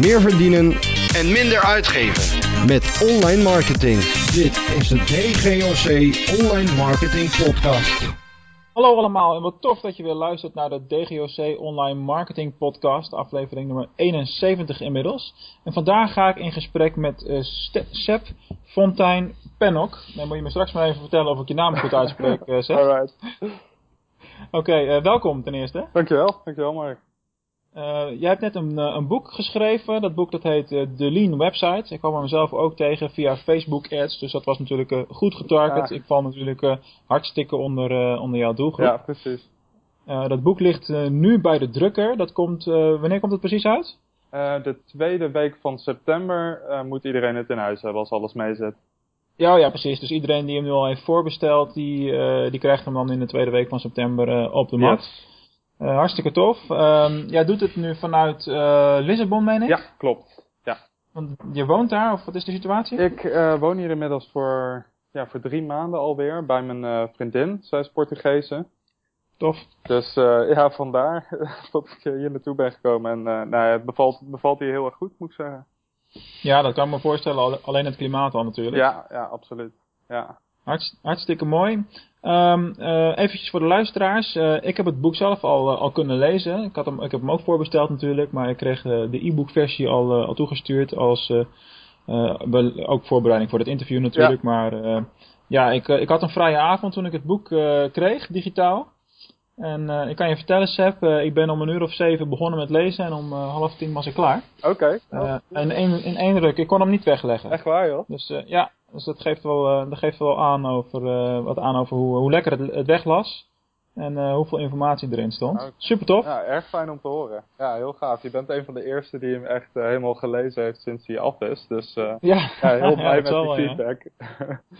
meer verdienen en minder uitgeven. met online marketing. Dit is de DGOC Online Marketing Podcast. Hallo allemaal en wat tof dat je weer luistert naar de DGOC Online Marketing Podcast, aflevering nummer 71 inmiddels. En vandaag ga ik in gesprek met uh, Sep Fontijn Pennock. Dan moet je me straks maar even vertellen of ik je naam goed uitspreek, uh, Sep. Alright. Oké, uh, welkom ten eerste. Dankjewel, dankjewel Mark. Uh, jij hebt net een, een boek geschreven. Dat boek dat heet The Lean Website. Ik kwam er mezelf ook tegen via Facebook ads. Dus dat was natuurlijk goed getarget. Ja. Ik val natuurlijk hartstikke onder, onder jouw doelgroep. Ja, precies. dat boek ligt nu bij de drukker. Dat komt, wanneer komt het precies uit? de tweede week van september moet iedereen het in huis hebben als alles meezit. Ja, ja, precies. Dus iedereen die hem nu al heeft voorbesteld, die, die krijgt hem dan in de tweede week van september op de mat. Yes. Uh, hartstikke tof. Um, jij doet het nu vanuit uh, Lissabon, meen ik? Ja, klopt. Ja. Want je woont daar, of wat is de situatie? Ik uh, woon hier inmiddels voor, ja, voor drie maanden alweer bij mijn vriendin. Zij is Portugese. Tof. Dus ja, vandaar dat ik hier naartoe ben gekomen. En nou, het bevalt, bevalt hier heel erg goed, moet ik zeggen. Ja, dat kan ik me voorstellen. Alleen het klimaat al natuurlijk. Ja, ja absoluut. Ja. Hartst, hartstikke mooi. Um, uh, eventjes voor de luisteraars. Uh, ik heb het boek zelf al, uh, al kunnen lezen. Ik, had hem, ik heb hem ook voorbesteld natuurlijk. Maar ik kreeg de e-book versie al, al toegestuurd. Als ook voorbereiding voor het interview natuurlijk. Ja. Maar ja, ik, ik had een vrije avond toen ik het boek kreeg, digitaal. En ik kan je vertellen, Seb, ik ben om een uur of zeven begonnen met lezen. En om half tien was ik klaar. Oké. Okay. en in, in één ruk. Ik kon hem niet wegleggen. Echt waar joh? Dus ja, dus dat geeft wel, dat geeft wel aan over, wat aan over hoe, hoe lekker het, het weglas. En hoeveel informatie erin stond. Nou, Super tof. Ja, erg fijn om te horen. Ja, heel gaaf. Je bent een van de eerste die hem echt helemaal gelezen heeft sinds hij af is. Dus ja. ja. heel blij met die feedback. Ja.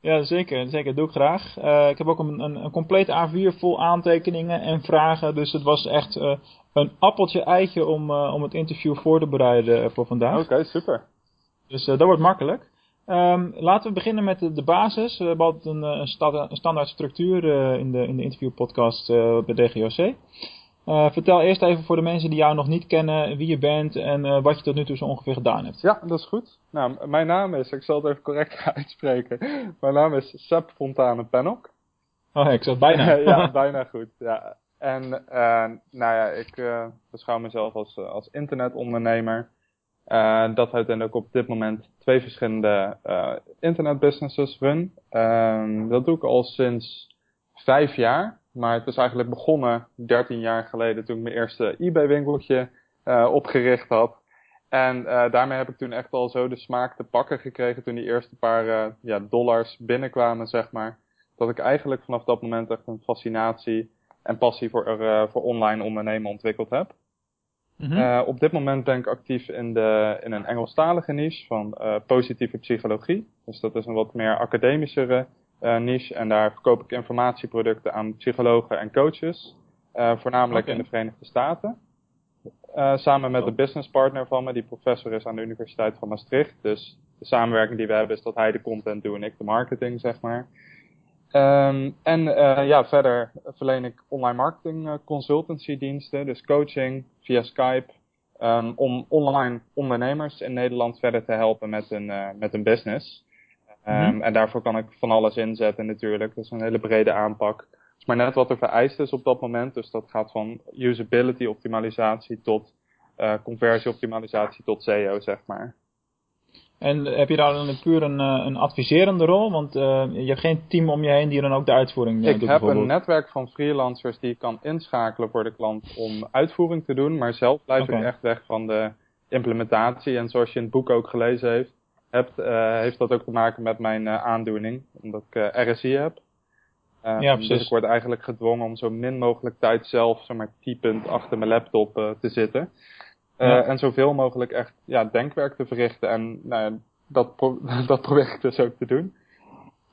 ja, zeker. Zeker. Doe ik graag. ik heb ook een, een, een complete A4 vol aantekeningen en vragen. Dus het was echt een appeltje eitje om, om het interview voor te bereiden voor vandaag. Oké, okay, super. Dus dat wordt makkelijk. Um, laten we beginnen met de, de, basis. We hebben altijd een, een, standaard structuur in, de, in de interviewpodcast bij DGOC. Uh, vertel eerst even voor de mensen die jou nog niet kennen wie je bent en wat je tot nu toe zo ongeveer gedaan hebt. Ja, dat is goed. Nou, mijn naam is, ik zal het even correct uitspreken. Mijn naam is Seb Fontane Pennock. Oh, ik zat bijna. ja, bijna goed. Ja. En nou ja, ik beschouw mezelf als, als internetondernemer. Dat uiteindelijk op dit moment twee verschillende internetbusinesses run. Uh, dat doe ik al sinds vijf jaar. Maar het is eigenlijk begonnen 13 jaar geleden toen ik mijn eerste eBay-winkeltje uh, opgericht had. En daarmee heb ik toen echt al zo de smaak te pakken gekregen toen die eerste paar ja, dollars binnenkwamen, zeg maar. Dat ik eigenlijk vanaf dat moment echt een fascinatie en passie voor, voor online ondernemen ontwikkeld heb. Mm -hmm. op dit moment ben ik actief in, de, in een Engelstalige niche van positieve psychologie. Dus dat is een wat meer academischere niche. En daar verkoop ik informatieproducten aan psychologen en coaches. voornamelijk okay. in de Verenigde Staten. samen met een businesspartner van me, die professor is aan de Universiteit van Maastricht. Dus de samenwerking die we hebben is dat hij de content doet en ik de marketing, zeg maar. Um, en uh, ja, verder verleen ik online marketing uh, consultancy diensten, dus coaching via Skype, um, om online ondernemers in Nederland verder te helpen met hun, uh, met hun business. Um, mm -hmm. En daarvoor kan ik van alles inzetten natuurlijk. Dat is een hele brede aanpak. Het is maar net wat er vereist is op dat moment. Dus dat gaat van usability optimalisatie tot conversie optimalisatie tot SEO, zeg maar. En heb je daar dan puur een, een adviserende rol? Want uh, je hebt geen team om je heen die dan ook de uitvoering uh, doet? Ik heb een netwerk van freelancers die ik kan inschakelen voor de klant om uitvoering te doen. Maar zelf blijf okay. ik echt weg van de implementatie. En zoals je in het boek ook gelezen heeft, hebt, uh, heeft dat ook te maken met mijn aandoening. Omdat ik RSI heb. ja, precies. Dus ik word eigenlijk gedwongen om zo min mogelijk tijd zelf, zeg maar, typend achter mijn laptop te zitten. Ja. En zoveel mogelijk echt ja, denkwerk te verrichten. En nou dat, pro dat probeer ik dus ook te doen.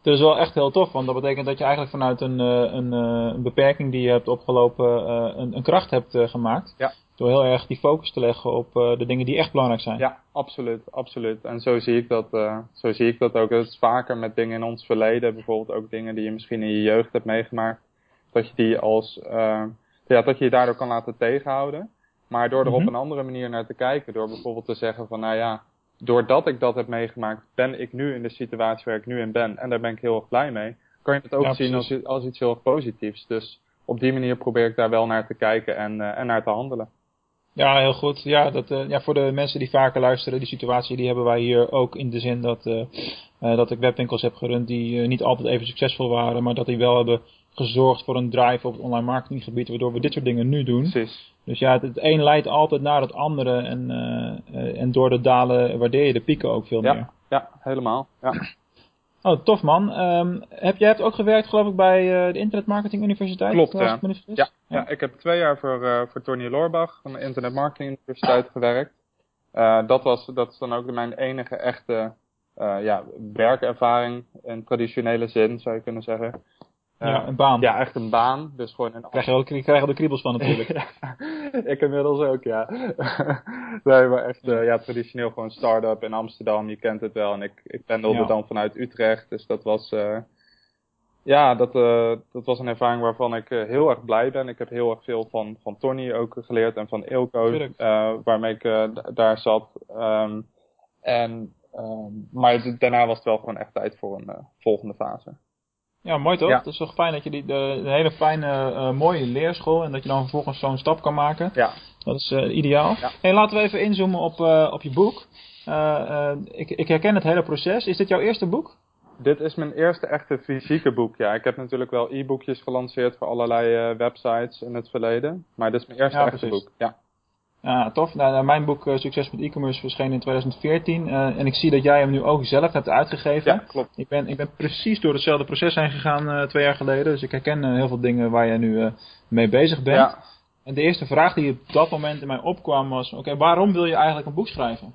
Dat is wel echt heel tof, want dat betekent dat je eigenlijk vanuit een, een, een beperking die je hebt opgelopen een, een kracht hebt gemaakt. Ja. Door heel erg die focus te leggen op de dingen die echt belangrijk zijn. Ja, absoluut, absoluut. En zo zie ik dat, uh, zo zie ik dat ook. Het is vaker met dingen in ons verleden, bijvoorbeeld ook dingen die je misschien in je jeugd hebt meegemaakt. Dat je die als, uh, ja, dat je je daardoor kan laten tegenhouden. Maar door er op Mhm. een andere manier naar te kijken, door bijvoorbeeld te zeggen van nou ja, doordat ik dat heb meegemaakt, ben ik nu in de situatie waar ik nu in ben. En daar ben ik heel erg blij mee. Kan je het ook Ja, zien als, als iets heel erg positiefs. Dus op die manier probeer ik daar wel naar te kijken en, eh, en naar te handelen. Ja, heel goed. Ja, dat, eh, ja, voor de mensen die vaker luisteren, die situatie die hebben wij hier ook in de zin dat, eh, eh, dat ik webwinkels heb gerund die niet altijd even succesvol waren, maar dat die wel hebben gezorgd voor een drive op het online marketinggebied, waardoor we dit soort dingen nu doen. Precies. Dus ja, het, het een leidt altijd naar het andere en, en door de dalen waardeer je de pieken ook veel meer. Ja, ja, helemaal. Ja. Oh, tof man. Ehm, heb, jij hebt ook gewerkt geloof ik bij eh, de Internet Marketing Universiteit? Klopt, ja. Ja, ja, ik heb twee jaar voor, eh voor Tony Loorbach van de Internet Marketing Universiteit gewerkt. Eh, dat, was, dat is dan ook mijn enige echte ja, werkervaring in traditionele zin, zou je kunnen zeggen. Eh, Ja, een baan. Ja, echt een baan. Dus gewoon een Krijg je wel, krijg de kriebels van natuurlijk. ja, ik inmiddels ook, ja. nee, maar echt, eh, ja, traditioneel gewoon start-up in Amsterdam, je kent het wel. En ik, ik pendelde Ja. dan vanuit Utrecht, dus dat was, eh, ja, dat, eh, dat was een ervaring waarvan ik eh, heel erg blij ben. Ik heb heel erg veel van, van Tony ook geleerd en van Ilko, eh, waarmee ik eh, daar zat. Ehm, en, ehm, maar daarna was het wel gewoon echt tijd voor een eh, volgende fase. Ja, mooi toch? Ja. Het is toch fijn dat je die, de, hele fijne, eh, mooie leerschool en dat je dan vervolgens zo'n stap kan maken. Ja, Dat is eh, ideaal. Ja. Hey, laten we even inzoomen op, eh, op je boek. Ik, ik herken het hele proces. Is dit jouw eerste boek? Dit is mijn eerste echte fysieke boek. Ja, ik heb natuurlijk wel e-boekjes gelanceerd voor allerlei websites in het verleden. Maar dit is mijn eerste Ja, echte precies. boek. Ja. Ja, tof. Nou, nou, mijn boek eh, Succes met e-commerce verscheen in 2014. eh, en ik zie dat jij hem nu ook zelf hebt uitgegeven. ja, klopt. Ik ben, ik ben precies door hetzelfde proces heen gegaan eh, twee jaar geleden. Dus ik herken heel veel dingen waar jij nu mee bezig bent. Ja. En de eerste vraag die op dat moment in mij opkwam was... Oké, waarom wil je eigenlijk een boek schrijven?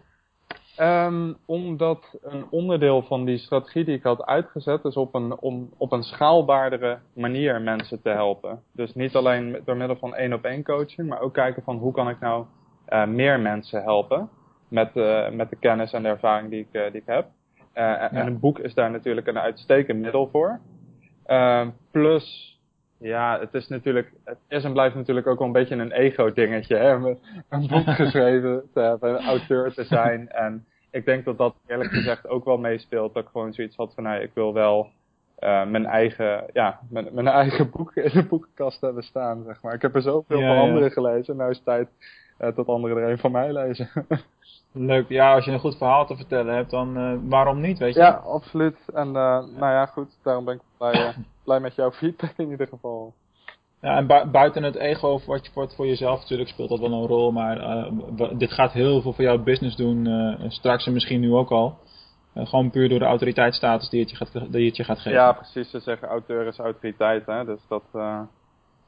Ehm, omdat een onderdeel van die strategie die ik had uitgezet is op een, om op een schaalbaardere manier mensen te helpen. Dus niet alleen door middel van één op één coaching, maar ook kijken van hoe kan ik nou eh, meer mensen helpen met, eh, met de kennis en de ervaring die ik, eh, die ik heb. En een boek is daar natuurlijk een uitstekend middel voor. Ehm, plus, ja, het is natuurlijk, het is en blijft natuurlijk ook wel een beetje een ego dingetje, hè, een boek geschreven te hebben, een auteur te zijn. En ik denk dat dat eerlijk gezegd ook wel meespeelt, dat ik gewoon zoiets had van, nou, ik wil wel eh, mijn eigen, ja, mijn, mijn eigen boek in de boekenkast hebben staan, zeg maar. Ik heb er zoveel Ja, van ja. anderen gelezen, nou is het tijd eh, dat anderen er een van mij lezen. Leuk. Ja, als je een goed verhaal te vertellen hebt, dan eh, waarom niet, weet je? ja, absoluut. En eh, nou ja, goed, daarom ben ik blij, blij met jouw feedback in ieder geval. Ja, en bui- buiten het ego wat je voor, voor jezelf natuurlijk speelt dat wel een rol, maar eh, dit gaat heel veel voor jouw business doen, eh, straks en misschien nu ook al. Eh, gewoon puur door de autoriteitsstatus die het je gaat, die het je gaat geven. Ja, precies. Ze zeggen auteur is autoriteit, hè. Dus dat...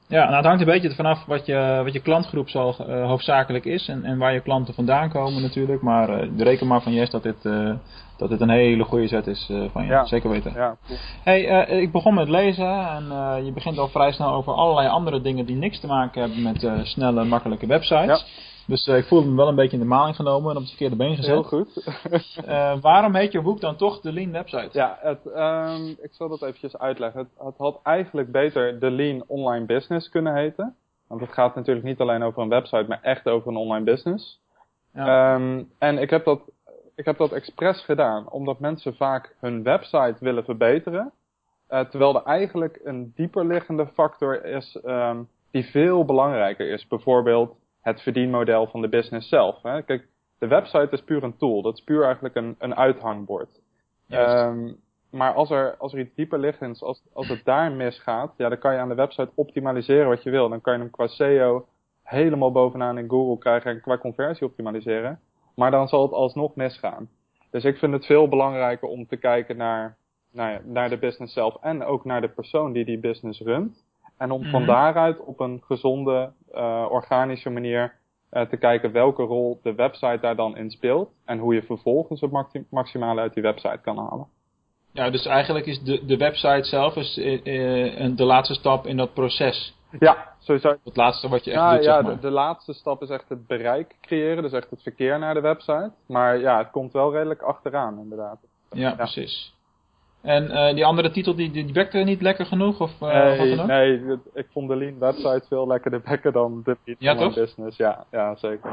Ja, nou het hangt een beetje vanaf wat je, wat je klantgroep zal, eh, hoofdzakelijk is en, en waar je klanten vandaan komen natuurlijk. Maar eh, reken maar van Jes dat dit, eh, dat dit een hele goede zet is van je. Ja. Zeker weten. ja, cool. Hey, ik begon met lezen en je begint al vrij snel over allerlei andere dingen die niks te maken hebben met snelle, makkelijke websites. Dus eh, ik voelde me wel een beetje in de maling genomen en op het verkeerde been gezet. Heel goed. Eh, waarom heet je boek dan toch de Lean Website? ja, het, ehm, ik zal dat eventjes uitleggen. Het, het had eigenlijk beter de Lean Online Business kunnen heten. Want het gaat natuurlijk niet alleen over een website, maar echt over een online business. Ja. Ehm, en ik heb, dat, ik heb dat expres gedaan, omdat mensen vaak hun website willen verbeteren. eh, terwijl er eigenlijk een dieperliggende factor is ehm, die veel belangrijker is. Bijvoorbeeld het verdienmodel van de business zelf. Hè. Kijk, de website is puur een tool. Dat is puur eigenlijk een, een uithangbord. Ehm, maar als er, als er iets dieper liggends, als, als het daar misgaat, ja, dan kan je aan de website optimaliseren wat je wil. Dan kan je hem qua SEO helemaal bovenaan in Google krijgen en qua conversie optimaliseren. Maar dan zal het alsnog misgaan. Dus ik vind het veel belangrijker om te kijken naar, naar, naar de business zelf en ook naar de persoon die die business runt. En om van Mhm. daaruit op een gezonde, eh, organische manier eh, te kijken welke rol de website daar dan in speelt. En hoe je vervolgens het maxi- maximale uit die website kan halen. Ja, dus eigenlijk is de, de website zelf is, een- de laatste stap in dat proces. Ja, sowieso. Het laatste wat je echt Ja, doet, ja zeg maar. de, de laatste stap is echt het bereik creëren. Dus echt het verkeer naar de website. Maar ja, het komt wel redelijk achteraan inderdaad. Ja, precies. En uh, die andere titel, die, die werkte niet lekker genoeg? Of, uh, nee, nee, ik vond de Lean website veel lekkerder bekken dan de Lean ja, toch? business. Ja, ja, zeker.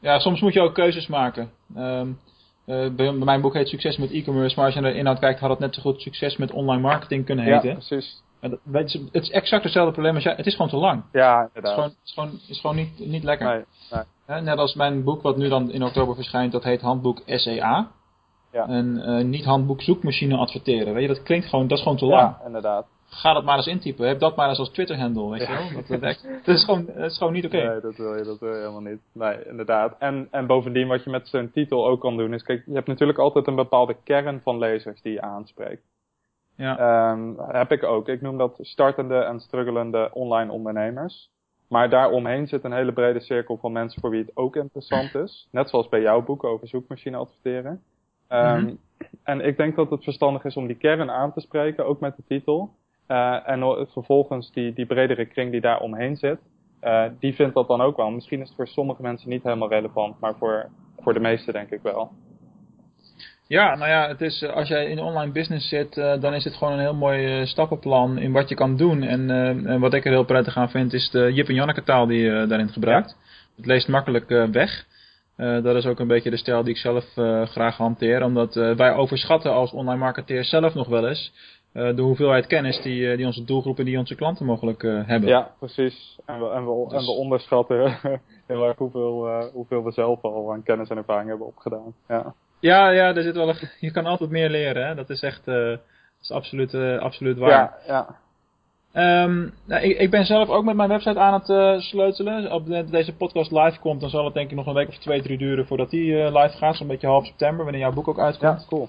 Ja, soms moet je ook keuzes maken. Um, uh, bij, mijn boek heet Succes met e-commerce, maar als je naar de inhoud kijkt, had het net zo goed Succes met online marketing kunnen heten. Ja, precies. En het is exact hetzelfde probleem als jij. Het is gewoon te lang. Ja, inderdaad. Het is gewoon, het is gewoon, is gewoon niet, niet lekker. Nee, nee. net als mijn boek, wat nu dan in oktober verschijnt, dat heet Handboek SEA. Ja. En uh, niet handboek zoekmachine adverteren. Weet je, dat klinkt gewoon, dat is gewoon te lang. Ja, inderdaad. Ga dat maar eens intypen. Heb dat maar eens als Twitter handle, weet je wel. Dat, dat, dat, is gewoon, dat is gewoon niet oké. Okay. Nee, dat wil je, dat wil je helemaal niet. Nee, inderdaad. En, en bovendien wat je met zo'n titel ook kan doen is, kijk, je hebt natuurlijk altijd een bepaalde kern van lezers die je aanspreekt. Ja. Um, heb ik ook. Ik noem dat startende en struggelende online ondernemers. Maar daaromheen zit een hele brede cirkel van mensen voor wie het ook interessant is. Net zoals bij jouw boek over zoekmachine adverteren. Um, mm -hmm. En ik denk dat het verstandig is om die kern aan te spreken, ook met de titel. Uh, en vervolgens die, die bredere kring die daar omheen zit, uh, die vindt dat dan ook wel. Misschien is het voor sommige mensen niet helemaal relevant, maar voor, voor de meesten denk ik wel. Ja, nou ja, het is, als jij in online business zit, uh, dan is het gewoon een heel mooi stappenplan in wat je kan doen. En, en wat ik er heel prettig aan vind, is de Jip en Janneke taal die je daarin gebruikt. Ja. Het leest makkelijk weg. Dat is ook een beetje de stijl die ik zelf graag hanteer. Omdat wij overschatten als online marketeer zelf nog wel eens de hoeveelheid kennis die, die onze doelgroepen, die onze klanten mogelijk hebben. Ja, precies. En we, en we, dus... en we onderschatten heel erg hoeveel, hoeveel we zelf al aan kennis en ervaring hebben opgedaan. Ja. Ja, ja, er zit wel een, je kan altijd meer leren. Hè? Dat is echt dat is absoluut, absoluut waar. Ja, ja. Um, nou, ik, ik, ben zelf ook met mijn website aan het uh, sleutelen. Op de, deze podcast live komt, dan zal het denk ik nog een week of twee, drie duren voordat die live gaat. Zo'n beetje half september, wanneer jouw boek ook uitkomt. Ja, cool.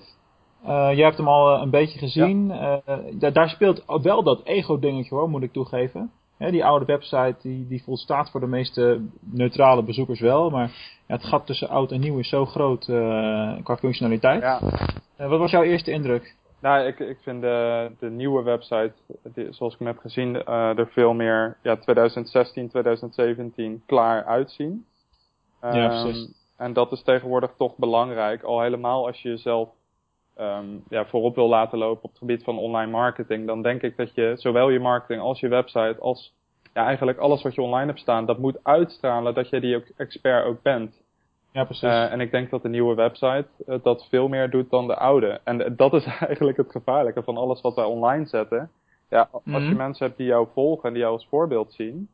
jij hebt hem al een beetje gezien. Ja. daar speelt wel dat ego-dingetje hoor, moet ik toegeven. Hè, die oude website die, die volstaat voor de meeste neutrale bezoekers wel, maar ja, het gat tussen oud en nieuw is zo groot uh, qua functionaliteit. Ja. Uh, wat was jouw eerste indruk? Nou, ik, ik vind de, de nieuwe website, die, zoals ik hem heb gezien, uh, er veel meer ja, 2016, 2017 klaar uitzien. ja, precies. Um, en dat is tegenwoordig toch belangrijk, al helemaal als je jezelf um, ja, voorop wil laten lopen op het gebied van online marketing, dan denk ik dat je zowel je marketing als je website, als ja, eigenlijk alles wat je online hebt staan, dat moet uitstralen dat je die ook expert ook bent. Ja, precies. Uh, en ik denk dat de nieuwe website uh, dat veel meer doet dan de oude. En uh, dat is eigenlijk het gevaarlijke van alles wat wij online zetten. Ja, als mm -hmm. je mensen hebt die jou volgen en die jou als voorbeeld zien,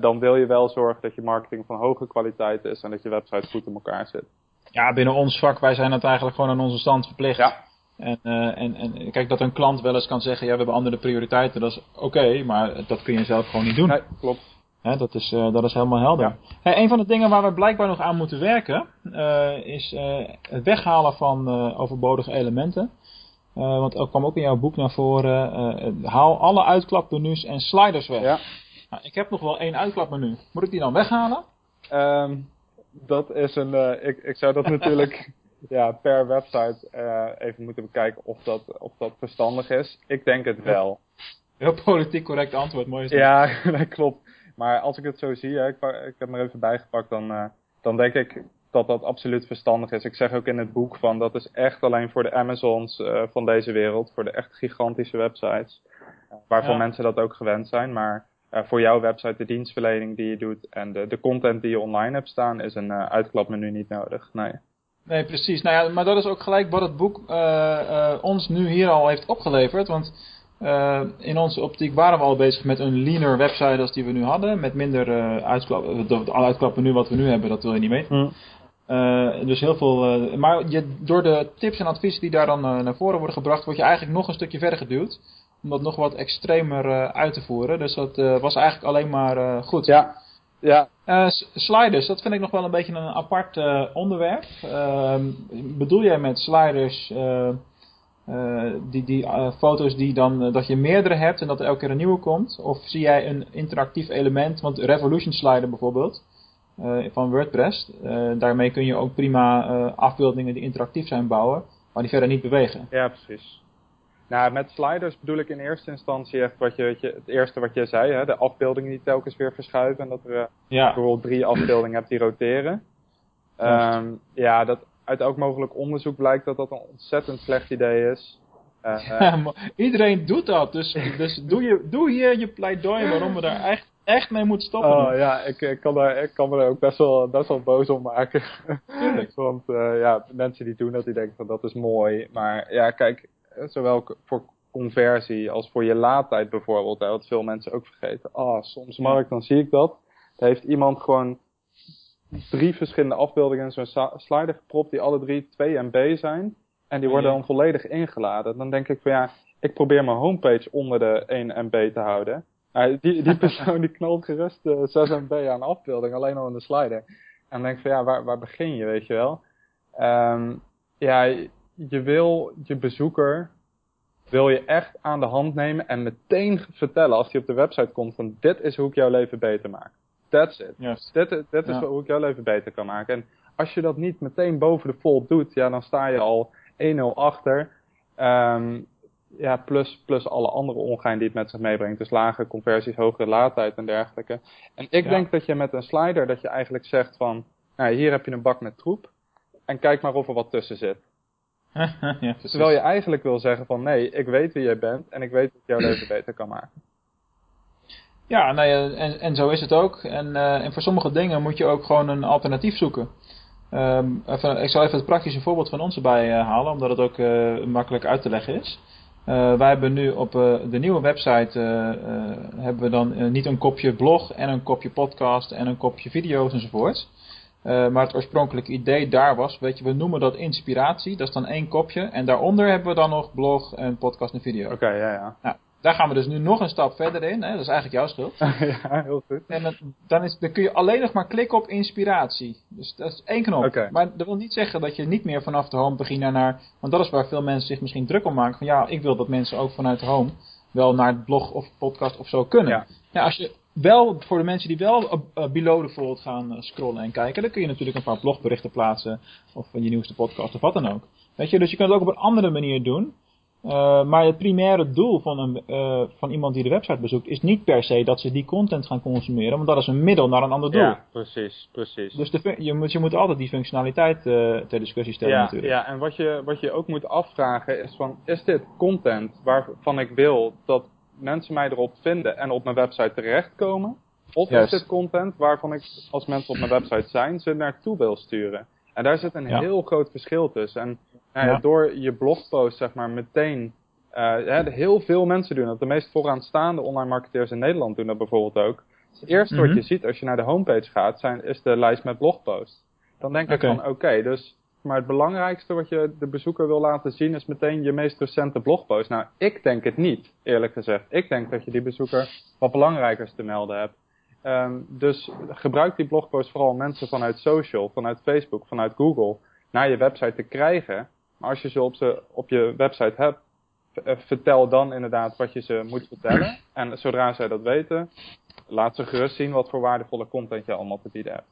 dan wil je wel zorgen dat je marketing van hoge kwaliteit is en dat je website goed in elkaar zit ja, binnen ons vak, wij zijn het eigenlijk gewoon aan onze stand verplicht. Ja. En, en, en kijk, dat een klant wel eens kan zeggen, ja, we hebben andere prioriteiten, dat is oké, okay, maar dat kun je zelf gewoon niet doen. Nee, klopt. Dat, is, uh, dat is helemaal helder. Ja. Hey, een van de dingen waar we blijkbaar nog aan moeten werken, uh, is het weghalen van overbodige elementen. want dat kwam ook in jouw boek naar voren. haal alle uitklapmenu's en sliders weg. Ja. Nou, ik heb nog wel één uitklapmenu. Moet ik die dan weghalen? Um, dat is een, ik, ik zou dat natuurlijk ja, per website even moeten bekijken of dat, of dat verstandig is. Ik denk het wel. Heel politiek correct antwoord, mooi is dat. Ja, dat klopt. Maar als ik het zo zie, hè, ik, ik heb me er even bijgepakt, dan, uh, dan denk ik dat dat absoluut verstandig is. Ik zeg ook in het boek van, dat is echt alleen voor de Amazons uh, van deze wereld, voor de echt gigantische websites. waarvan ja. mensen dat ook gewend zijn, maar uh, voor jouw website, de dienstverlening die je doet en de, de content die je online hebt staan, is een uitklapmenu niet nodig. Nee. Nee, precies. Nou ja, maar dat is ook gelijk wat het boek ons nu hier al heeft opgeleverd. Want in onze optiek waren we al bezig met een leaner website als die we nu hadden. Met minder uitklap, het uitklapmenu wat we nu hebben, dat wil je niet weten. Hm. dus heel veel. maar je, door de tips en adviezen die daar dan naar voren worden gebracht, word je eigenlijk nog een stukje verder geduwd om dat nog wat extremer uh, uit te voeren. Dus dat uh, was eigenlijk alleen maar uh, goed. Ja. ja. sliders, dat vind ik nog wel een beetje een apart onderwerp. Ehm, bedoel jij met sliders die, die foto's die dan dat je meerdere hebt en dat er elke keer een nieuwe komt? Of zie jij een interactief element, want Revolution Slider bijvoorbeeld, van WordPress, daarmee kun je ook prima afbeeldingen die interactief zijn bouwen, maar die verder niet bewegen. Ja, precies. Nou, met sliders bedoel ik in eerste instantie echt wat je, wat je, het eerste wat je zei, hè, de afbeeldingen die telkens weer verschuiven. En dat ja. bijvoorbeeld drie afbeeldingen hebt die roteren. Um, ja, dat uit elk mogelijk onderzoek blijkt dat dat een ontzettend slecht idee is. Uh, Iedereen doet dat, dus, dus doe, je, doe hier je pleidooi waarom we daar echt, echt mee moeten stoppen. Oh ja, ik, ik, kan daar, ik kan me er ook best wel, best wel boos om maken. Want ja, mensen die doen dat, die denken van dat is mooi. Maar ja, kijk, zowel voor conversie als voor je laadtijd bijvoorbeeld, hè, wat veel mensen ook vergeten. Ah, oh, soms Mark, dan zie ik dat. Daar heeft iemand gewoon drie verschillende afbeeldingen in zo'n slider gepropt die alle drie 2 MB zijn. En die worden dan volledig ingeladen. Dan denk ik van ja, ik probeer mijn homepage onder de 1 MB te houden. Uh, die, die persoon die knalt gerust uh, 6 MB aan afbeelding, alleen al in de slider. En dan denk ik van ja, waar, waar begin je, weet je wel? Um, ja, je wil je bezoeker wil je echt aan de hand nemen en meteen vertellen als hij op de website komt van dit is hoe ik jouw leven beter maak. That's it. Yes. Dit, dit is hoe ik jouw leven beter kan maken. En als je dat niet meteen boven de fold doet, ja, dan sta je al 1-0 achter. Um, ja, plus, plus alle andere ongein die het met zich meebrengt. Dus lage conversies, hogere laadtijd en dergelijke. En ik Ja. denk dat je met een slider, dat je eigenlijk zegt van, nou, hier heb je een bak met troep. En kijk maar of er wat tussen zit. ja. Terwijl je eigenlijk wil zeggen van, nee, ik weet wie jij bent en ik weet dat ik jouw leven beter kan maken. Ja, nou ja, en, en zo is het ook. En, eh, en voor sommige dingen moet je ook gewoon een alternatief zoeken. Ehm, even, ik zal even het praktische voorbeeld van ons erbij eh, halen, omdat het ook eh, makkelijk uit te leggen is. Wij hebben nu op de nieuwe website hebben we dan niet een kopje blog en een kopje podcast en een kopje video's enzovoort. Maar het oorspronkelijke idee daar was, weet je, we noemen dat inspiratie. Dat is dan één kopje. En daaronder hebben we dan nog blog en podcast en video. Oké, ja, ja. Nou, daar gaan we dus nu nog een stap verder in. Hè? Dat is eigenlijk jouw schuld. ja, heel goed. En dan, dan, is, dan kun je alleen nog maar klikken op inspiratie. Dus dat is één knop. Maar dat wil niet zeggen dat je niet meer vanaf de home begint naar... Want dat is waar veel mensen zich misschien druk om maken. Van ja, ik wil dat mensen ook vanuit de home wel naar het blog of podcast of zo kunnen. Ja. Als je wel, voor de mensen die wel uh, uh, below the fold gaan uh, scrollen en kijken, dan kun je natuurlijk een paar blogberichten plaatsen. Of van je nieuwste podcast of wat dan ook. Weet je, dus je kunt het ook op een andere manier doen. Uh, maar het primaire doel van, een, uh, van iemand die de website bezoekt is niet per se dat ze die content gaan consumeren, want dat is een middel naar een ander doel. Ja, precies, precies. Dus de, je, moet, je moet altijd die functionaliteit uh, ter discussie stellen ja, natuurlijk. Ja, en wat je, wat je ook moet afvragen is van, is dit content waarvan ik wil dat mensen mij erop vinden en op mijn website terechtkomen? Of is dit content waarvan ik, als mensen op mijn website zijn, ze naartoe wil sturen? En daar zit een Ja. heel groot verschil tussen. En ja, Ja. door je blogpost, zeg maar, meteen... eh, heel veel mensen doen dat. De meest vooraanstaande online marketeers in Nederland doen dat bijvoorbeeld ook. Het eerste Mhm. wat je ziet als je naar de homepage gaat, zijn, is de lijst met blogposts. Dan denk ik van, oké, dus... Maar het belangrijkste wat je de bezoeker wil laten zien is meteen je meest recente blogpost. Nou, ik denk het niet, eerlijk gezegd. Ik denk dat je die bezoeker wat belangrijkers te melden hebt. Ehm, dus gebruik die blogpost vooral om mensen vanuit social, vanuit Facebook, vanuit Google naar je website te krijgen. Maar als je ze op, ze op je website hebt, eh, vertel dan inderdaad wat je ze moet vertellen. En zodra zij dat weten, laat ze gerust zien wat voor waardevolle content je allemaal te bieden hebt.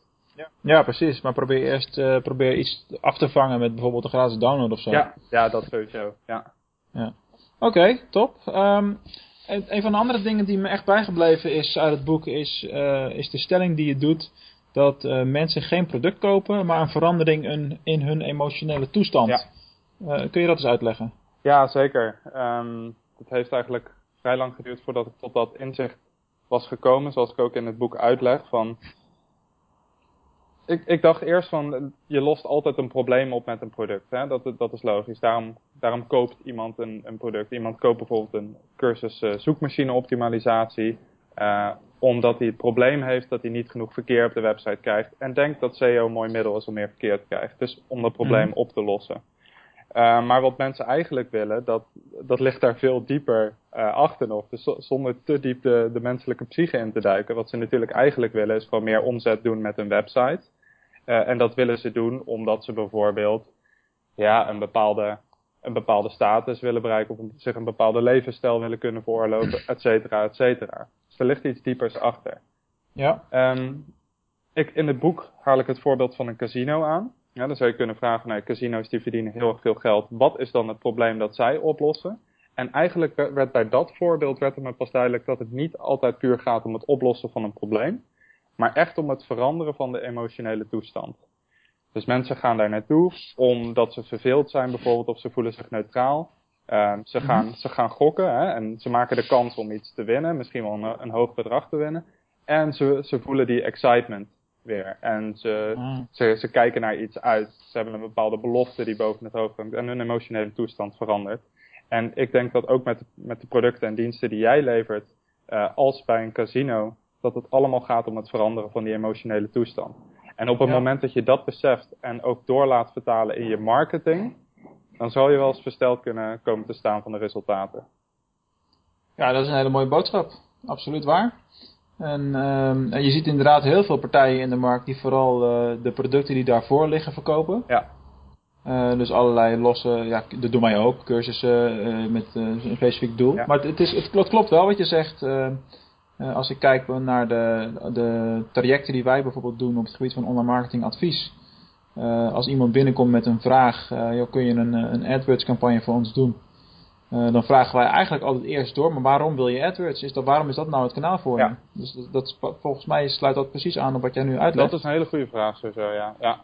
Ja, precies. Maar probeer eerst uh, probeer iets af te vangen met bijvoorbeeld een gratis download of zo. Ja, ja dat sowieso. Ja. Oké, okay, top. Um, en een van de andere dingen die me echt bijgebleven is uit het boek is, uh, is de stelling die je doet dat uh, mensen geen product kopen, maar een verandering in, in hun emotionele toestand. Ja. Uh, kun je dat eens uitleggen? Ja, zeker. Um, het heeft eigenlijk vrij lang geduurd voordat ik tot dat inzicht was gekomen, zoals ik ook in het boek uitleg. Van ik, ik dacht eerst van, je lost altijd een probleem op met een product. Hè? Dat, dat is logisch. Daarom, daarom koopt iemand een, een product. Iemand koopt bijvoorbeeld een cursus uh, zoekmachine optimalisatie. Uh, omdat hij het probleem heeft dat hij niet genoeg verkeer op de website krijgt. En denkt dat SEO een mooi middel is om meer verkeer te krijgen. Dus om dat probleem mm. op te lossen. Uh, maar wat mensen eigenlijk willen, dat, dat ligt daar veel dieper uh, achter nog. Dus zonder te diep de, de menselijke psyche in te duiken. Wat ze natuurlijk eigenlijk willen is gewoon meer omzet doen met een website. Uh, en dat willen ze doen omdat ze bijvoorbeeld ja, een, bepaalde, een bepaalde status willen bereiken. Of zich een bepaalde levensstijl willen kunnen veroorloven, et cetera, et cetera. Dus er ligt iets diepers achter. Ja. Um, ik, in het boek haal ik het voorbeeld van een casino aan. Ja, dan zou je kunnen vragen, nou, casino's die verdienen heel erg veel geld. Wat is dan het probleem dat zij oplossen? En eigenlijk werd bij dat voorbeeld werd het me pas duidelijk dat het niet altijd puur gaat om het oplossen van een probleem. Maar echt om het veranderen van de emotionele toestand. Dus mensen gaan daar naartoe omdat ze verveeld zijn bijvoorbeeld of ze voelen zich neutraal. Ehm, ze, gaan, ze gaan gokken hè, en ze maken de kans om iets te winnen, misschien wel een, een hoog bedrag te winnen. En ze, ze voelen die excitement weer. En ze, Mm. ze, ze kijken naar iets uit. Ze hebben een bepaalde belofte die boven het hoofd hangt en hun emotionele toestand verandert. En ik denk dat ook met, met de producten en diensten die jij levert, eh, als bij een casino, dat het allemaal gaat om het veranderen van die emotionele toestand. En op het Ja. moment dat je dat beseft en ook door laat vertalen in je marketing, dan zal je wel eens versteld kunnen komen te staan van de resultaten. Ja, dat is een hele mooie boodschap. Absoluut waar. En, ehm, en je ziet inderdaad heel veel partijen in de markt die vooral eh, de producten die daarvoor liggen verkopen. Ja. Eh, dus allerlei losse, ja, dat doen wij ook, cursussen eh, met een specifiek doel. Ja. Maar het, is, het klopt, klopt wel wat je zegt. als ik kijk naar de, de trajecten die wij bijvoorbeeld doen op het gebied van online marketing advies. Als iemand binnenkomt met een vraag, joh, kun je een, een AdWords campagne voor ons doen? Eh, dan vragen wij eigenlijk altijd eerst door, maar waarom wil je AdWords? Is dat, waarom is dat nou het kanaal voor Ja. je? Dus dat, volgens mij sluit dat precies aan op wat jij nu uitlegt. Dat is een hele goede vraag sowieso, ja. ja.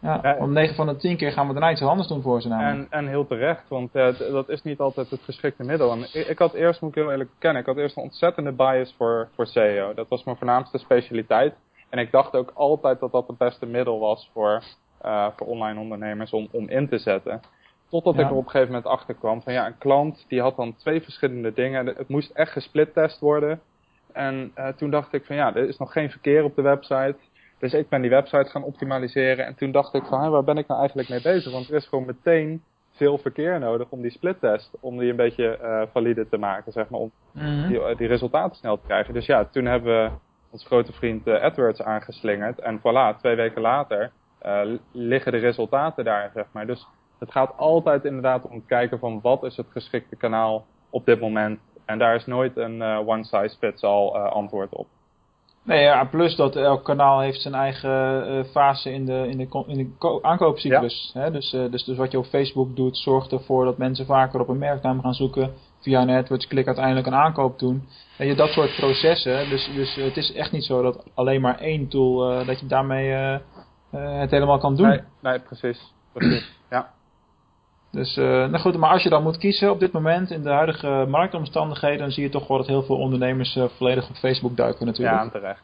ja, ja. om 9 van de 10 keer gaan we daarna iets anders doen voor ze namelijk. En, en heel terecht, want eh, dat is niet altijd het geschikte middel. En ik, ik had eerst, moet ik heel eerlijk bekennen, ik had eerst een ontzettende bias voor, voor SEO. Dat was mijn voornaamste specialiteit. En ik dacht ook altijd dat dat het beste middel was voor, eh, voor online ondernemers om, om in te zetten. Totdat Ja. ik er op een gegeven moment achter kwam van ja, een klant die had dan twee verschillende dingen. Het moest echt gesplittest worden. En eh, toen dacht ik van ja, er is nog geen verkeer op de website. Dus ik ben die website gaan optimaliseren. En toen dacht ik van, waar ben ik nou eigenlijk mee bezig? Want er is gewoon meteen veel verkeer nodig om die splittest, om die een beetje eh, valide te maken, zeg maar, om Mhm. die, eh, die resultaten snel te krijgen. Dus ja, toen hebben we onze grote vriend AdWords aangeslingerd. En voilà, twee weken later liggen de resultaten daar, zeg maar. Dus het gaat altijd inderdaad om het kijken van wat is het geschikte kanaal op dit moment. En daar is nooit een eh, one size fits all eh, antwoord op. Nee, ja, plus dat elk kanaal heeft zijn eigen eh, fase in de, in de, in de ko- aankoopcyclus. Hè? Dus, dus, dus wat je op Facebook doet, zorgt ervoor dat mensen vaker op een merknaam gaan zoeken. Via een AdWords klik uiteindelijk een aankoop doen. Weet je, dat soort processen. Dus, dus het is echt niet zo dat alleen maar één tool, dat je daarmee het helemaal kan doen. Nee, nee, precies. precies. Dus, eh, nou goed, maar als je dan moet kiezen op dit moment in de huidige marktomstandigheden, dan zie je toch wel dat heel veel ondernemers eh, volledig op Facebook duiken natuurlijk. ja, terecht.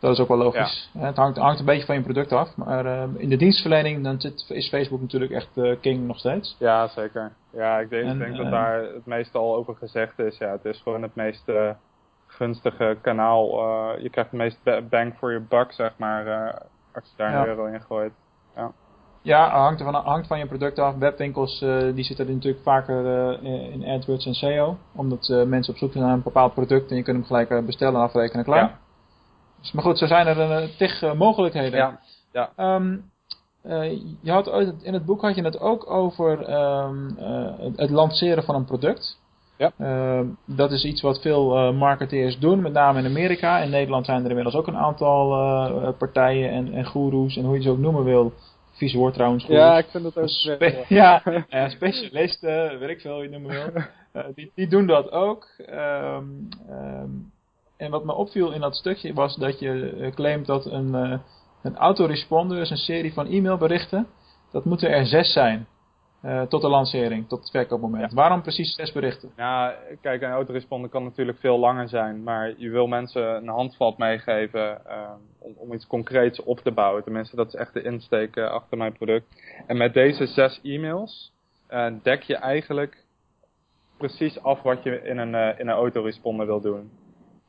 Dat is ook wel logisch. Het hangt, hangt een beetje van je product af. Maar eh, in de dienstverlening dan zit, is Facebook natuurlijk echt king nog steeds. Ja, zeker. Ja, ik denk, En, denk dat daar het meeste al over gezegd is. Ja, het is gewoon het meest gunstige kanaal. je krijgt het meest ba- bang for your buck, zeg maar, als je daar Ja. een euro in gooit. Ja, hangt, ervan, hangt van je product af. Webwinkels eh, die zitten natuurlijk vaker eh, in AdWords en SEO. Omdat eh, mensen op zoek zijn naar een bepaald product en je kunt hem gelijk eh, bestellen, afrekenen, klaar. Ja. Dus, maar goed, zo zijn er een tig eh, mogelijkheden. Ja, Ehm, eh, je had ooit, in het boek had je het ook over ehm, eh, het, het lanceren van een product. Ja. Ehm, dat is iets wat veel eh, marketeers doen, met name in Amerika. In Nederland zijn er inmiddels ook een aantal eh, partijen en, en goeroes en hoe je ze ook noemen wil. Vies woord trouwens. ja ik vind het ook... Spe- ja, eh, specialisten, weet ik veel je het noemen wil. Eh, die, die doen dat ook. Ehm, en wat me opviel in dat stukje was dat je eh, claimt dat een, eh een autoresponder, dus een serie van e-mailberichten, dat moeten er zes zijn. Eh, tot de lancering, tot het verkoopmoment. Waarom precies zes berichten? Ja, kijk, een autoresponder kan natuurlijk veel langer zijn, maar je wil mensen een handvat meegeven eh, om, om iets concreets op te bouwen. Tenminste, dat is echt de insteek eh, achter mijn product. En met deze zes e-mails dek je eigenlijk precies af wat je in een, in een autoresponder wil doen.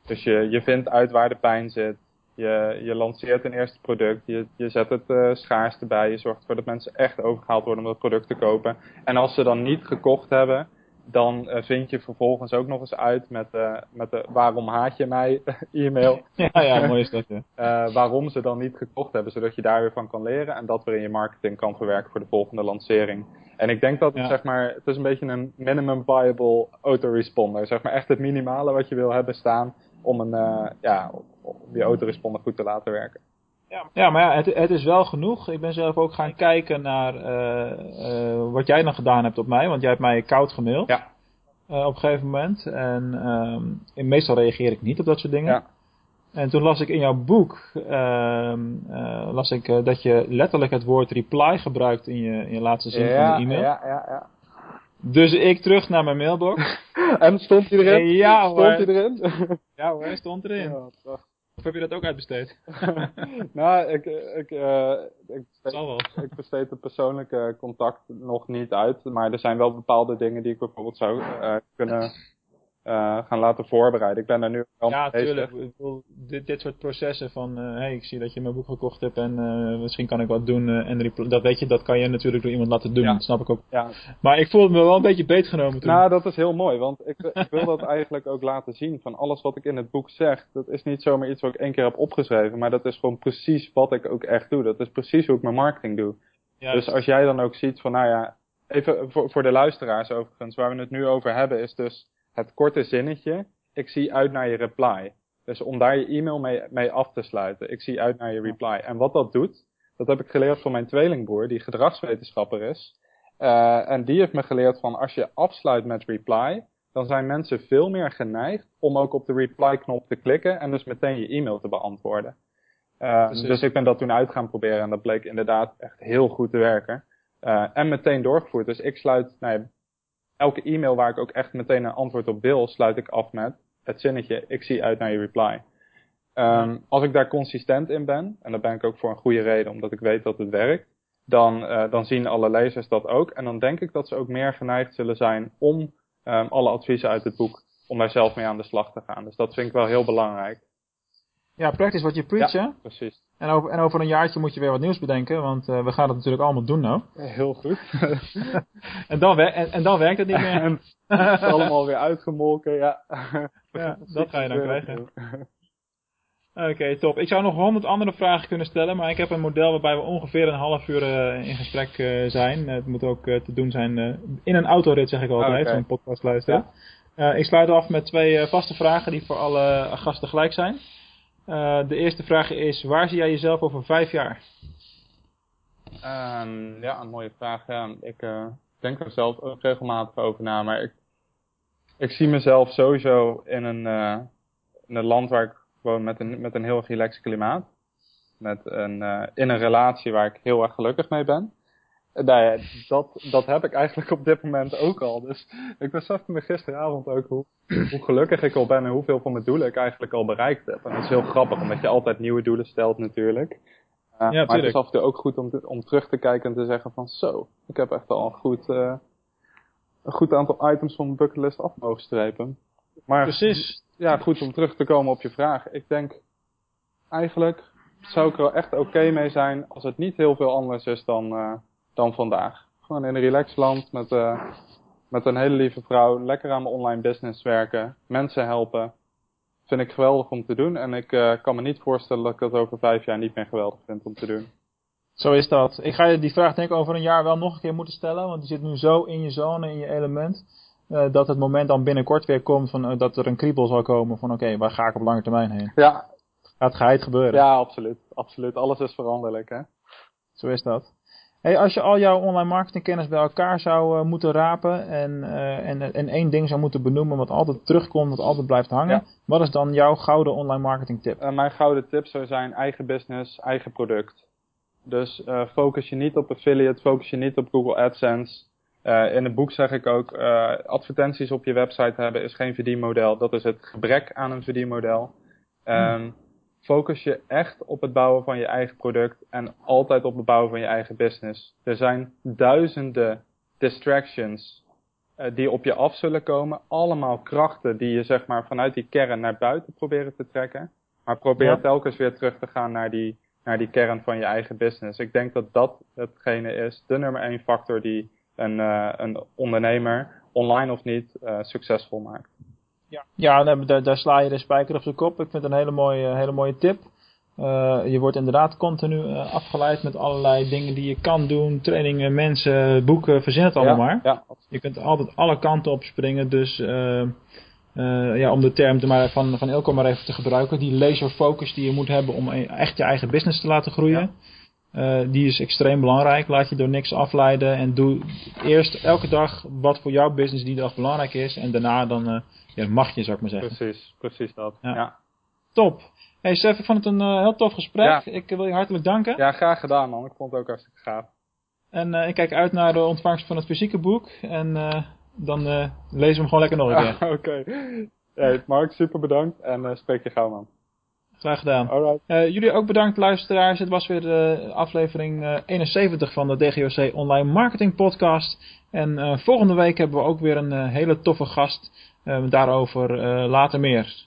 Dus je, je vindt uit waar de pijn zit. Je, je lanceert een eerste product. Je, je zet het eh schaars erbij. Je zorgt ervoor dat mensen echt overgehaald worden om dat product te kopen. En als ze dan niet gekocht hebben, dan eh, vind je vervolgens ook nog eens uit met, eh, met de waarom haat je mij e-mail. Ja, ja, mooi is dat. Ja. waarom ze dan niet gekocht hebben, zodat je daar weer van kan leren en dat weer in je marketing kan verwerken voor de volgende lancering. En ik denk dat het, Ja. zeg maar, het is een beetje een minimum viable autoresponder. Zeg maar echt het minimale wat je wil hebben staan om een, ja, om die autoresponder goed te laten werken. Ja, maar ja, het, het is wel genoeg. Ik ben zelf ook gaan kijken naar eh, eh, wat jij dan gedaan hebt op mij. Want jij hebt mij koud gemaild. Ja. eh, op een gegeven moment. En, ehm, en meestal reageer ik niet op dat soort dingen. Ja. En toen las ik in jouw boek ehm, eh, las ik, dat je letterlijk het woord reply gebruikt in je, in je laatste zin van de e-mail. Ja, ja, ja. Dus ik terug naar mijn mailbox. en stond hij erin? Ja stond hoor. hij erin? Ja hoor, hij stond erin. ja. Of heb je dat ook uitbesteed? nou, ik, ik, eh, ik, wel. ik besteed het persoonlijke contact nog niet uit. Maar er zijn wel bepaalde dingen die ik bijvoorbeeld zou eh, kunnen eh, gaan laten voorbereiden. Ik ben daar nu al Ja, tuurlijk. Ik bedoel, dit, dit soort processen van, eh hey, ik zie dat je mijn boek gekocht hebt en eh, misschien kan ik wat doen. en dat weet je, dat kan je natuurlijk door iemand laten doen. Ja. Dat snap ik ook. Ja, Maar ik voelde me wel een beetje beetgenomen toen. Nou, dat is heel mooi, want ik, ik wil dat eigenlijk ook laten zien. Van alles wat ik in het boek zeg, dat is niet zomaar iets wat ik één keer heb opgeschreven, maar dat is gewoon precies wat ik ook echt doe. Dat is precies hoe ik mijn marketing doe. ja, Dus als jij dan ook ziet van, nou ja, even voor, voor de luisteraars overigens, waar we het nu over hebben, is dus het korte zinnetje. Ik zie uit naar je reply. Dus om daar je e-mail mee, mee af te sluiten. Ik zie uit naar je reply. En wat dat doet, dat heb ik geleerd van mijn tweelingbroer, die gedragswetenschapper is. Eh, en die heeft me geleerd van als je afsluit met reply, dan zijn mensen veel meer geneigd om ook op de reply-knop te klikken en dus meteen je e-mail te beantwoorden. Eh, dus ik ben dat toen uit gaan proberen en dat bleek inderdaad echt heel goed te werken. Eh, en meteen doorgevoerd. Dus ik sluit, nou ja, elke e-mail waar ik ook echt meteen een antwoord op wil, sluit ik af met het zinnetje, ik zie uit naar je reply. Ehm, Als ik daar consistent in ben, en daar ben ik ook voor een goede reden, omdat ik weet dat het werkt, dan, eh, dan zien alle lezers dat ook. En dan denk ik dat ze ook meer geneigd zullen zijn om ehm, alle adviezen uit het boek, om daar zelf mee aan de slag te gaan. Dus dat vind ik wel heel belangrijk. Ja, praktisch wat je preach, hè? Precies. En over, en over een jaartje moet je weer wat nieuws bedenken, want eh, we gaan het natuurlijk allemaal doen nou. Heel goed. En dan, en, en dan werkt het niet meer. en het is allemaal weer uitgemolken, ja. Ja, dat ga je dan krijgen. Oké, top. Ik zou nog honderd andere vragen kunnen stellen, maar ik heb een model waarbij we ongeveer een half uur eh, in gesprek eh, zijn. Eh, het moet ook eh, te doen zijn eh, in een autorit, zeg ik altijd, Oké. zo'n podcast luisteren. Eh, ik sluit af met twee eh, vaste vragen die voor alle gasten gelijk zijn. Eh, de eerste vraag is, waar zie jij jezelf over vijf jaar? Ehm, ja, een mooie vraag. Ja, ik eh, denk er zelf ook regelmatig over na, maar ik, ik zie mezelf sowieso in een, eh, in een land waar ik woon met een, met een heel relaxed klimaat. Met een, in een relatie waar ik heel erg gelukkig mee ben. Nou ja, dat, dat heb ik eigenlijk op dit moment ook al. Dus ik besefte me gisteravond ook hoe, hoe gelukkig ik al ben en hoeveel van mijn doelen ik eigenlijk al bereikt heb. En dat is heel grappig, omdat je altijd nieuwe doelen stelt natuurlijk. Uh, maar het is af en toe ook goed om, te- om terug te kijken en te zeggen van zo, ik heb echt al een goed, eh, een goed aantal items van mijn bucketlist af mogen strepen. Maar Precies. ja, goed om terug te komen op je vraag. Ik denk, eigenlijk zou ik er wel echt oké mee zijn als het niet heel veel anders is dan, eh, dan vandaag. Gewoon in een relaxed land met, eh, met een hele lieve vrouw, lekker aan mijn online business werken, mensen helpen. Vind ik geweldig om te doen en ik eh, kan me niet voorstellen dat ik dat over vijf jaar niet meer geweldig vind om te doen. Zo is dat. Ik ga je die vraag denk ik over een jaar wel nog een keer moeten stellen, want die zit nu zo in je zone, in je element, eh, dat het moment dan binnenkort weer komt van, eh, dat er een kriebel zal komen van oké, waar ga ik op lange termijn heen? Ja, Gaat geheid gebeuren. ja absoluut. Absoluut. Alles is veranderlijk, hè. Zo is dat. Hey, als je al jouw online marketingkennis bij elkaar zou eh, moeten rapen en, eh, en, en één ding zou moeten benoemen wat altijd terugkomt, wat altijd blijft hangen, Ja. wat is dan jouw gouden online marketing tip? Eh, mijn gouden tip zou zijn eigen business, eigen product. Dus focus je niet op affiliate, focus je niet op Google AdSense. In het boek zeg ik ook, advertenties op je website hebben is geen verdienmodel. Dat is het gebrek aan een verdienmodel. Ehm, Focus je echt op het bouwen van je eigen product en altijd op het bouwen van je eigen business. Er zijn duizenden distractions eh, die op je af zullen komen. Allemaal krachten die je zeg maar vanuit die kern naar buiten proberen te trekken. Maar probeer Ja. telkens weer terug te gaan naar die, naar die kern van je eigen business. Ik denk dat dat hetgene is, de nummer één factor die een, eh, een ondernemer, online of niet, eh, succesvol maakt. Ja, ja daar, daar, daar sla je de spijker op zijn kop. Ik vind het een hele mooie, hele mooie tip. Eh, je wordt inderdaad continu eh, afgeleid met allerlei dingen die je kan doen. Trainingen, mensen, boeken, verzin het allemaal ja, maar. Ja, Je kunt altijd alle kanten op springen. Dus eh, eh, ja, om de term te maar van, van Ilko maar even te gebruiken. Die laser focus die je moet hebben om e- echt je eigen business te laten groeien. Eh, die is extreem belangrijk. Laat je door niks afleiden. En doe eerst elke dag wat voor jouw business die dag belangrijk is. En daarna dan eh, ja, mag je, zou ik maar zeggen. precies, precies dat. Ja. Ja. Top. Hey Sef, ik vond het een eh, heel tof gesprek. Ja. Ik wil je hartelijk danken. ja, graag gedaan man. Ik vond het ook hartstikke gaaf. En ik kijk uit naar de ontvangst van het fysieke boek. En dan lezen we hem gewoon lekker nog een keer. Oké. Okay. Mark, super bedankt. En spreek je gauw, man. Graag gedaan. Alright. jullie ook bedankt, luisteraars. Het was weer de aflevering 71 van de DGOC Online Marketing Podcast. En volgende week hebben we ook weer een hele toffe gast. daarover later meer.